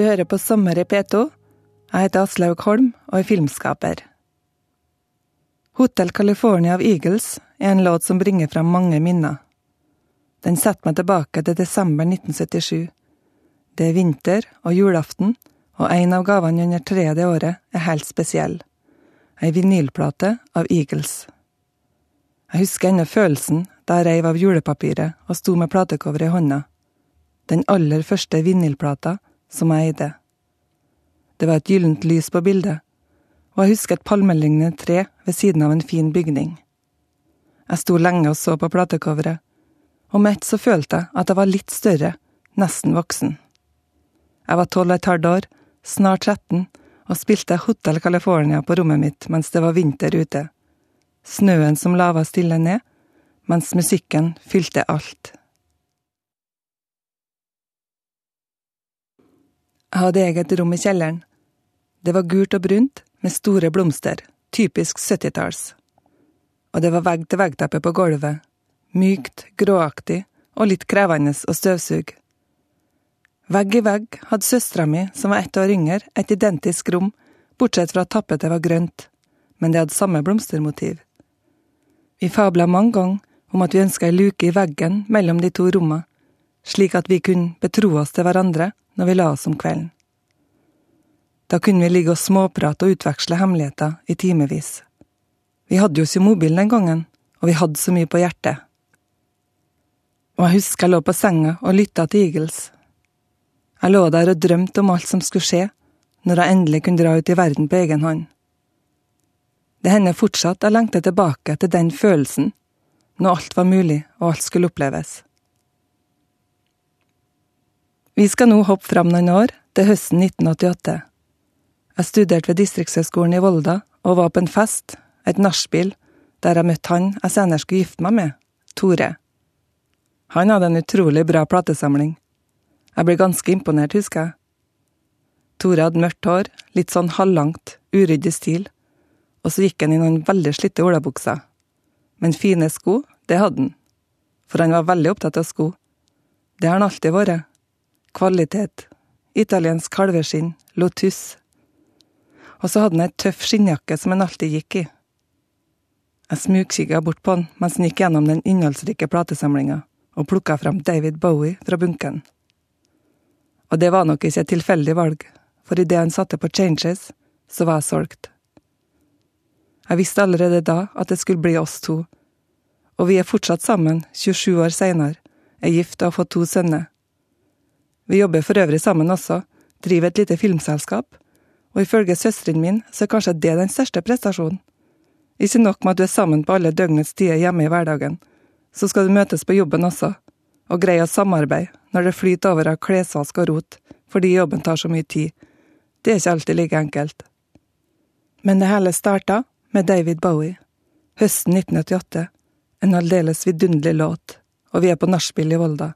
Du hører på Sommer i P2. Jeg heter Aslaug Holm og er filmskaper. Hotel California av Eagles er en låt som bringer fram mange minner. Den setter meg tilbake til desember 1977. Det er vinter og julaften, og en av gavene under treet det året er helt spesiell. Ei vinylplate av Eagles. Jeg husker ennå følelsen da jeg reiv av julepapiret og sto med platecoveret i hånda. Den aller første vinylplata som jeg eide. Det var et gyllent lys på bildet, og jeg husker et palmelignende tre ved siden av en fin bygning. Jeg sto lenge og så på platecoveret, og med ett så følte jeg at jeg var litt større, nesten voksen. Jeg var tolv og et halvt år, snart 13, og spilte Hotel California på rommet mitt mens det var vinter ute. Snøen som lava stille ned, mens musikken fylte alt. Jeg hadde eget rom i kjelleren. Det var gult og brunt, med store blomster, typisk 70-talls. Og det var vegg-til-vegg-teppe på gulvet, mykt, gråaktig og litt krevende å støvsuge. Vegg i vegg hadde søstera mi, som var ett år yngre, et identisk rom, bortsett fra at tappetet var grønt, men det hadde samme blomstermotiv. Vi fabla mange ganger om at vi ønska ei luke i veggen mellom de to rommene, slik at vi kunne betro oss til hverandre når vi la oss om kvelden. Da kunne vi ligge og småprate og utveksle hemmeligheter i timevis. Vi hadde jo ikke mobil den gangen, og vi hadde så mye på hjertet. Og jeg husker jeg lå på senga og lytta til Eagles. Jeg lå der og drømte om alt som skulle skje, når jeg endelig kunne dra ut i verden på egen hånd. Det hender fortsatt jeg lengter tilbake til den følelsen, når alt var mulig og alt skulle oppleves. Vi skal nå hoppe fram noen år, til høsten 1988. Jeg studerte ved Distriktshøgskolen i Volda og var på en fest, et nachspiel, der jeg møtte han jeg senere skulle gifte meg med, Tore. Han hadde en utrolig bra platesamling. Jeg ble ganske imponert, husker jeg. Tore hadde mørkt hår, litt sånn halvlangt, uryddig stil, og så gikk han i noen veldig slitte olabukser. Men fine sko, det hadde han. For han var veldig opptatt av sko. Det har han alltid vært. Kvalitet. Italiensk kalveskinn, Lotus. Og så hadde han ei tøff skinnjakke som han alltid gikk i. Jeg smugkikka bort på han mens han gikk gjennom den innholdsrike platesamlinga, og plukka fram David Bowie fra bunken. Og det var nok ikke et tilfeldig valg, for idet han satte på Changes, så var jeg solgt. Jeg visste allerede da at det skulle bli oss to, og vi er fortsatt sammen 27 år seinere, er gift og har fått to sønner. Vi jobber for øvrig sammen også, driver et lite filmselskap, og ifølge søsteren min så er kanskje det den største prestasjonen. Ikke nok med at du er sammen på alle døgnets tider hjemme i hverdagen, så skal du møtes på jobben også, og greie å samarbeide når det flyter over av klesvask og rot, fordi jobben tar så mye tid. Det er ikke alltid like enkelt. Men det hele starta med David Bowie. Høsten 1988. En aldeles vidunderlig låt, og vi er på nachspiel i Volda.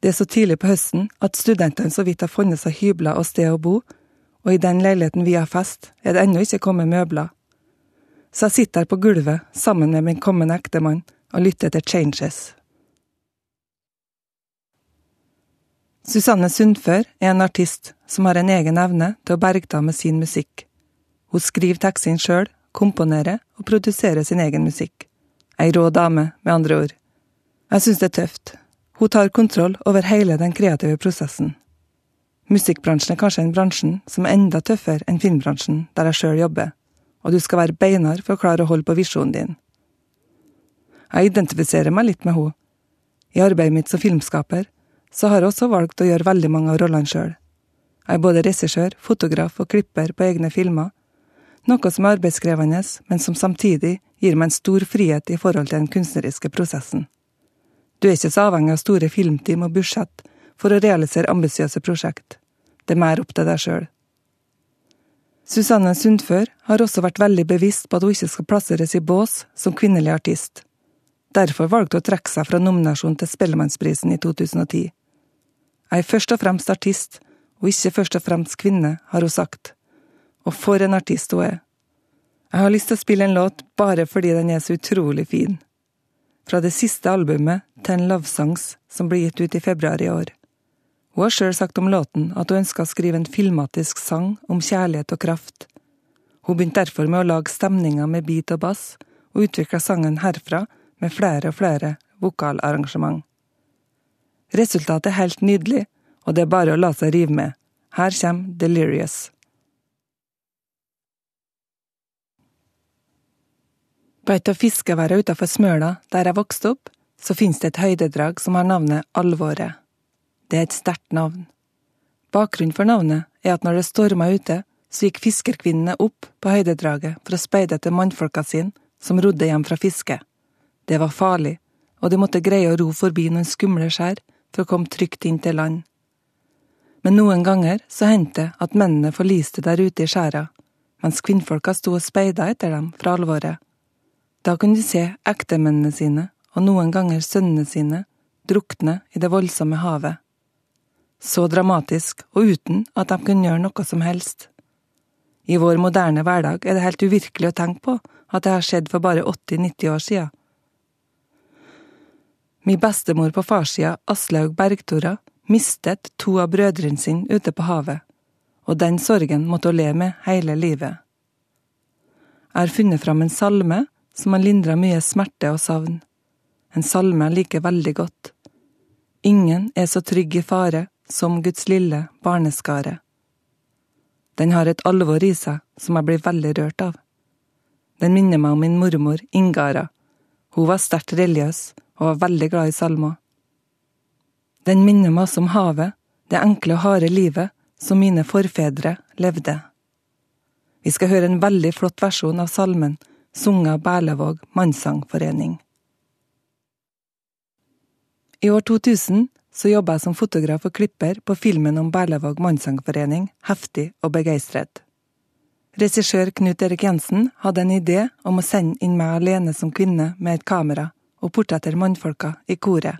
Det er så tidlig på høsten at studentene så vidt har funnet seg hybler og sted å bo, og i den leiligheten vi har fest, er det ennå ikke kommet møbler. Så jeg sitter her på gulvet sammen med min kommende ektemann og lytter til Changes. Susanne Sundfør er en artist som har en egen evne til å bergta med sin musikk. Hun skriver tekstene sjøl, komponerer og produserer sin egen musikk. Ei rå dame, med andre ord. Jeg syns det er tøft. Hun tar kontroll over hele den kreative prosessen. Musikkbransjen er kanskje en bransjen som er enda tøffere enn filmbransjen, der jeg sjøl jobber, og du skal være beinhard for å klare å holde på visjonen din. Jeg identifiserer meg litt med henne. I arbeidet mitt som filmskaper så har jeg også valgt å gjøre veldig mange av rollene sjøl. Jeg er både regissør, fotograf og klipper på egne filmer, noe som er arbeidskrevende, men som samtidig gir meg en stor frihet i forhold til den kunstneriske prosessen. Du er ikke så avhengig av store filmteam og budsjett for å realisere ambisiøse prosjekt. Det er mer opp til deg sjøl. Susanne Sundfør har også vært veldig bevisst på at hun ikke skal plasseres i bås som kvinnelig artist. Derfor valgte hun å trekke seg fra nominasjonen til Spellemannsprisen i 2010. Jeg er først og fremst artist, og ikke først og fremst kvinne, har hun sagt. Og for en artist hun er. Jeg har lyst til å spille en låt bare fordi den er så utrolig fin. Fra det siste albumet, Ten Love Songs, som ble gitt ut i februar i år. Hun har sjøl sagt om låten at hun ønska å skrive en filmatisk sang om kjærlighet og kraft. Hun begynte derfor med å lage stemninger med beat og bass, og utvikla sangen herfra med flere og flere vokalarrangement. Resultatet er helt nydelig, og det er bare å la seg rive med. Her kommer Delirious. På et av fiskeværene utenfor Smøla, der jeg vokste opp, så finnes det et høydedrag som har navnet Alvåret. Det er et sterkt navn. Bakgrunnen for navnet er at når det storma ute, så gikk fiskerkvinnene opp på høydedraget for å speide etter mannfolka sine som rodde hjem fra fiske. Det var farlig, og de måtte greie å ro forbi noen skumle skjær for å komme trygt inn til land. Men noen ganger så hendte det at mennene forliste der ute i skjæra, mens kvinnfolka sto og speida etter dem fra alvoret. Da kunne de se ektemennene sine, og noen ganger sønnene sine, drukne i det voldsomme havet. Så dramatisk, og uten at de kunne gjøre noe som helst. I vår moderne hverdag er det helt uvirkelig å tenke på at det har skjedd for bare 80–90 år siden. Min bestemor på farssida, Aslaug Bergtora, mistet to av brødrene sine ute på havet, og den sorgen måtte hun leve med hele livet. Jeg har funnet fram en salme som har lindra mye smerte og savn. En salme jeg liker veldig godt. Ingen er så trygg i fare som Guds lille barneskare. Den har et alvor i seg som jeg blir veldig rørt av. Den minner meg om min mormor Ingara. Hun var sterkt religiøs og var veldig glad i salmer. Den minner meg også om havet, det enkle og harde livet som mine forfedre levde. Vi skal høre en veldig flott versjon av salmen, sunget av Berlevåg mannssangforening. I år 2000 så jobba jeg som fotograf og klipper på filmen om Berlevåg mannssangforening, Heftig og begeistret. Regissør Knut Erik Jensen hadde en idé om å sende inn meg alene som kvinne med et kamera og portrettere mannfolka i koret.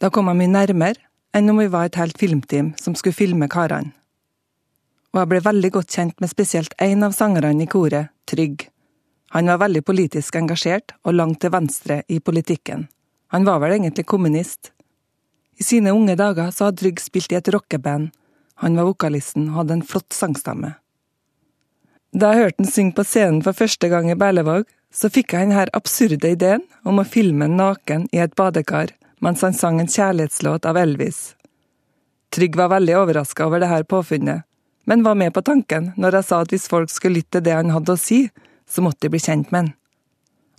Da kom jeg mye nærmere enn om vi var et helt filmteam som skulle filme karene. Og jeg ble veldig godt kjent med spesielt én av sangerne i koret, Trygg. Han var veldig politisk engasjert og langt til venstre i politikken. Han var vel egentlig kommunist, i sine unge dager så hadde Trygg spilt i et rockeband. Han var vokalisten og hadde en flott sangstemme. Da jeg hørte han synge på scenen for første gang i Berlevåg, så fikk jeg denne absurde ideen om å filme en naken i et badekar mens han sang en kjærlighetslåt av Elvis. Trygg var veldig overraska over dette påfunnet, men var med på tanken når jeg sa at hvis folk skulle lytte til det han hadde å si, så måtte de bli kjent med han.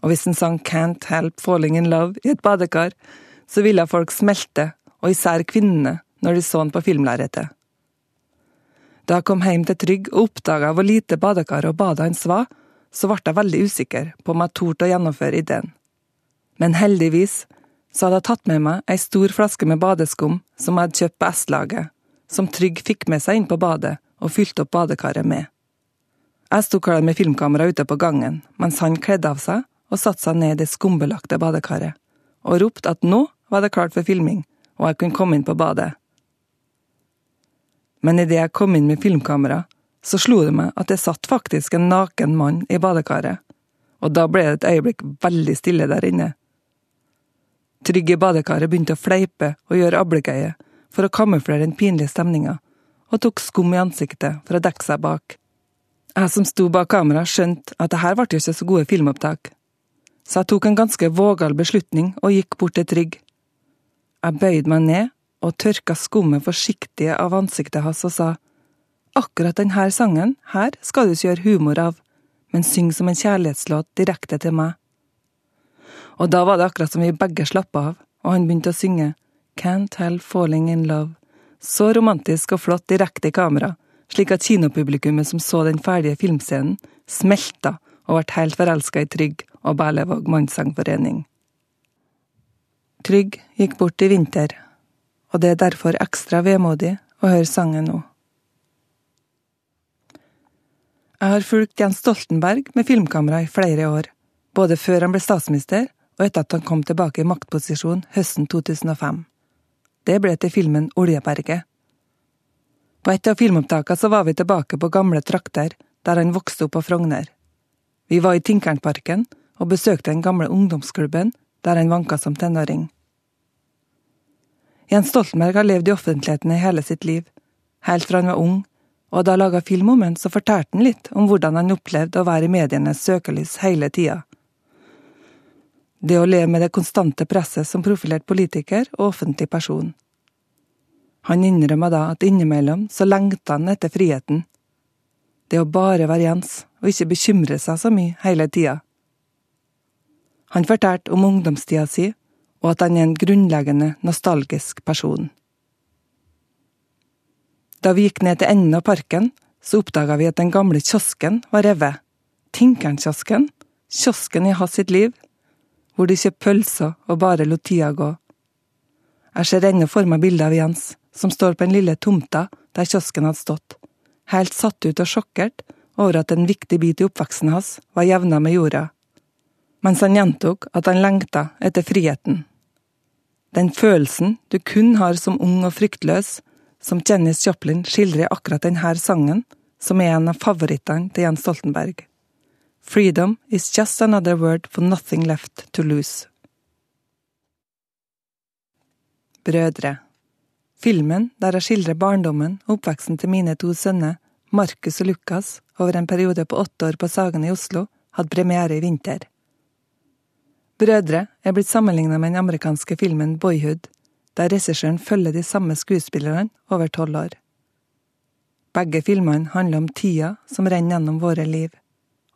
Og hvis han sang Can't Help Falling In Love i et badekar, så ville folk smelte og især kvinnene, når de så han på filmlerretet. Da jeg kom hjem til Trygg og oppdaga hvor lite badekaret og badet hans var, så ble jeg veldig usikker på om jeg torde å gjennomføre ideen. Men heldigvis så hadde jeg tatt med meg ei stor flaske med badeskum som jeg hadde kjøpt på S-laget, som Trygg fikk med seg inn på badet og fylte opp badekaret med. Jeg sto klar med filmkamera ute på gangen, mens han kledde av seg og satte seg ned i det skumbelagte badekaret, og ropte at nå var det klart for filming, og jeg kunne komme inn på badet. Men idet jeg kom inn med filmkamera, så slo det meg at det satt faktisk en naken mann i badekaret, og da ble det et øyeblikk veldig stille der inne. Trygg i badekaret begynte å fleipe og gjøre ablegøye for å kamuflere den pinlige stemninga, og tok skum i ansiktet for å dekke seg bak. Jeg som sto bak kamera, skjønte at det her ble ikke så gode filmopptak, så jeg tok en ganske vågal beslutning og gikk bort til Trygg. Jeg bøyde meg ned og tørka skummet forsiktig av ansiktet hans og sa akkurat denne sangen her skal du ikke gjøre humor av, men syng som en kjærlighetslåt direkte til meg. Og da var det akkurat som vi begge slappa av, og han begynte å synge Can't Help Falling In Love, så romantisk og flott direkte i kamera, slik at kinopublikummet som så den ferdige filmscenen, smelta og ble helt forelska i Trygg og Berlevåg mannssangforening. Trygg gikk bort i vinter, og det er derfor ekstra vemodig å høre sangen nå. Jeg har fulgt Jens Stoltenberg med filmkamera i flere år, både før han ble statsminister og etter at han kom tilbake i maktposisjon høsten 2005. Det ble til filmen Oljeberget. På et av filmopptakene så var vi tilbake på gamle trakter, der han vokste opp på Frogner. Vi var i Tinkernparken og besøkte den gamle ungdomsklubben der han vanka som tenåring. Jens Stoltenberg har levd i offentligheten i hele sitt liv, helt fra han var ung, og da han laga film om ham, så fortalte han litt om hvordan han opplevde å være i medienes søkelys hele tida. Det å leve med det konstante presset som profilert politiker og offentlig person. Han innrømma da at innimellom så lengta han etter friheten. Det å bare være Jens, og ikke bekymre seg så mye hele tida. Han fortalte om ungdomstida si, og at han er en grunnleggende nostalgisk person. Da vi gikk ned til enden av parken, så oppdaga vi at den gamle kiosken var revet. Tinkernkiosken, kiosken i hans sitt liv, hvor de kjøpte pølser og bare lot tida gå. Jeg ser ennå for meg bildet av Jens, som står på den lille tomta der kiosken hadde stått, helt satt ut og sjokkert over at en viktig bit i oppveksten hans var jevna med jorda, mens han gjentok at han lengta etter friheten. Den følelsen du kun har som ung og fryktløs, som Janis Joplin skildrer i akkurat denne sangen, som er en av favorittene til Jens Stoltenberg. Freedom is just another word for nothing left to lose. Brødre Filmen der jeg skildrer barndommen og oppveksten til mine to sønner, Markus og Lukas, over en periode på åtte år på Sagen i Oslo, hadde premiere i vinter. Brødre er blitt sammenligna med den amerikanske filmen Boyhood, der regissøren følger de samme skuespillerne over tolv år. Begge filmene handler om tida som renner gjennom våre liv,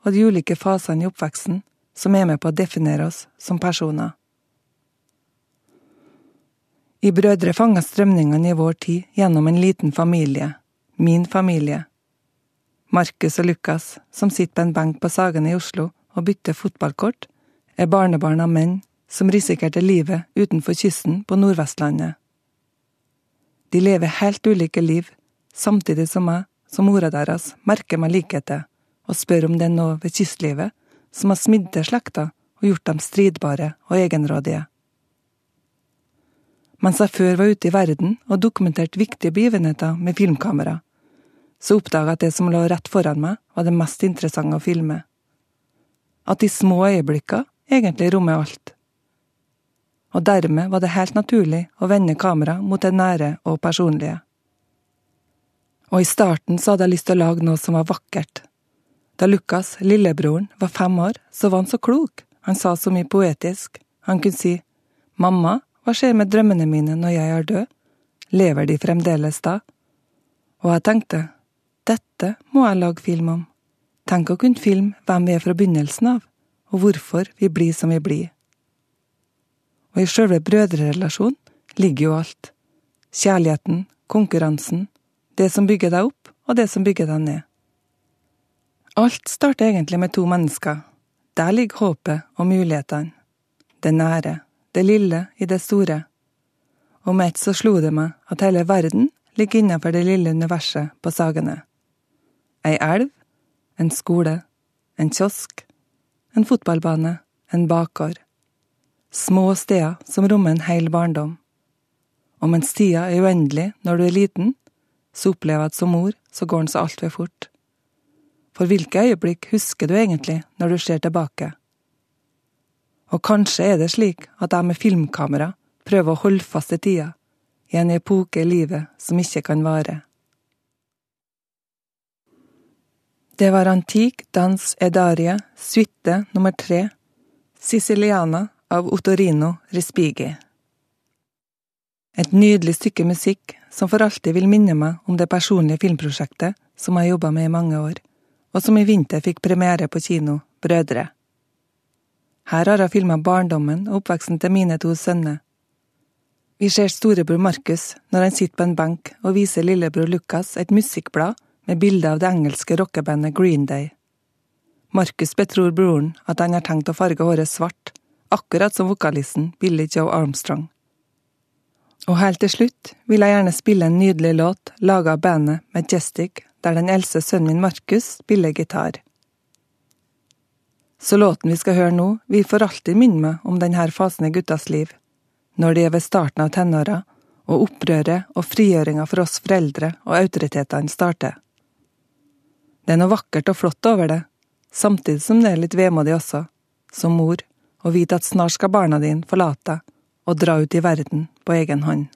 og de ulike fasene i oppveksten som er med på å definere oss som personer. I Brødre fanger strømningene i vår tid gjennom en liten familie, min familie. Markus og Lukas, som sitter på en benk på Sagen i Oslo og bytter fotballkort, er barnebarn av menn som risikerte livet utenfor kysten på Nordvestlandet. De lever helt ulike liv, samtidig som jeg, som mora deres, merker meg likheter og spør om det er noe ved kystlivet som har smidd til slekta og gjort dem stridbare og egenrådige. Mens jeg før var ute i verden og dokumenterte viktige begivenheter med filmkamera, så oppdaga jeg at det som lå rett foran meg, var det mest interessante å filme. At de små øyeblikka egentlig rommer alt. Og dermed var det helt naturlig å vende kamera mot det nære og personlige. Og i starten så hadde jeg lyst til å lage noe som var vakkert. Da Lukas, lillebroren, var fem år, så var han så klok, han sa så mye poetisk, han kunne si mamma, hva skjer med drømmene mine når jeg er død? Lever de fremdeles da? Og jeg tenkte, dette må jeg lage film om. Tenk å kunne filme hvem vi er fra begynnelsen av, og hvorfor vi blir som vi blir. Og i sjølve brødrerelasjonen ligger jo alt. Kjærligheten, konkurransen, det som bygger deg opp, og det som bygger deg ned. Alt starter egentlig med to mennesker. Der ligger håpet og mulighetene. Det nære, det lille i det store. Og med ett så slo det meg at hele verden ligger innenfor det lille universet på Sagene. Ei elv, en skole, en kiosk, en fotballbane, en bakgård. Små steder som rommer en hel barndom. Og mens tida er uendelig når du er liten, så opplever jeg at som mor så går den så altfor fort. For hvilke øyeblikk husker du egentlig når du ser tilbake? Og kanskje er det slik at jeg med filmkamera prøver å holde fast i tida, i en epoke i livet som ikke kan vare. Det var antik dans edarie, suite nummer tre, Siciliana av Ottorino Respighi. Et nydelig stykke musikk som for alltid vil minne meg om det personlige filmprosjektet som jeg jobba med i mange år, og som i vinter fikk premiere på kino, Brødre. Her har jeg filma barndommen og oppveksten til mine to sønner. Vi ser storebror Markus når han sitter på en benk og viser lillebror Lukas et musikkblad med bilde av det engelske rockebandet Green Day. Markus betror broren at han har tenkt å farge håret svart, akkurat som vokalisten Billy Joe Armstrong. Og helt til slutt vil jeg gjerne spille en nydelig låt laga av bandet Majestic, der den eldste sønnen min Markus spiller gitar. Så låten vi skal høre nå, vil for alltid minne meg om denne fasen i guttas liv, når de er ved starten av tenåra, og opprøret og frigjøringa for oss foreldre og autoritetene starter. Det er noe vakkert og flott over det, samtidig som det er litt vemodig også, som mor, å vite at snart skal barna dine forlate deg og dra ut i verden på egen hånd.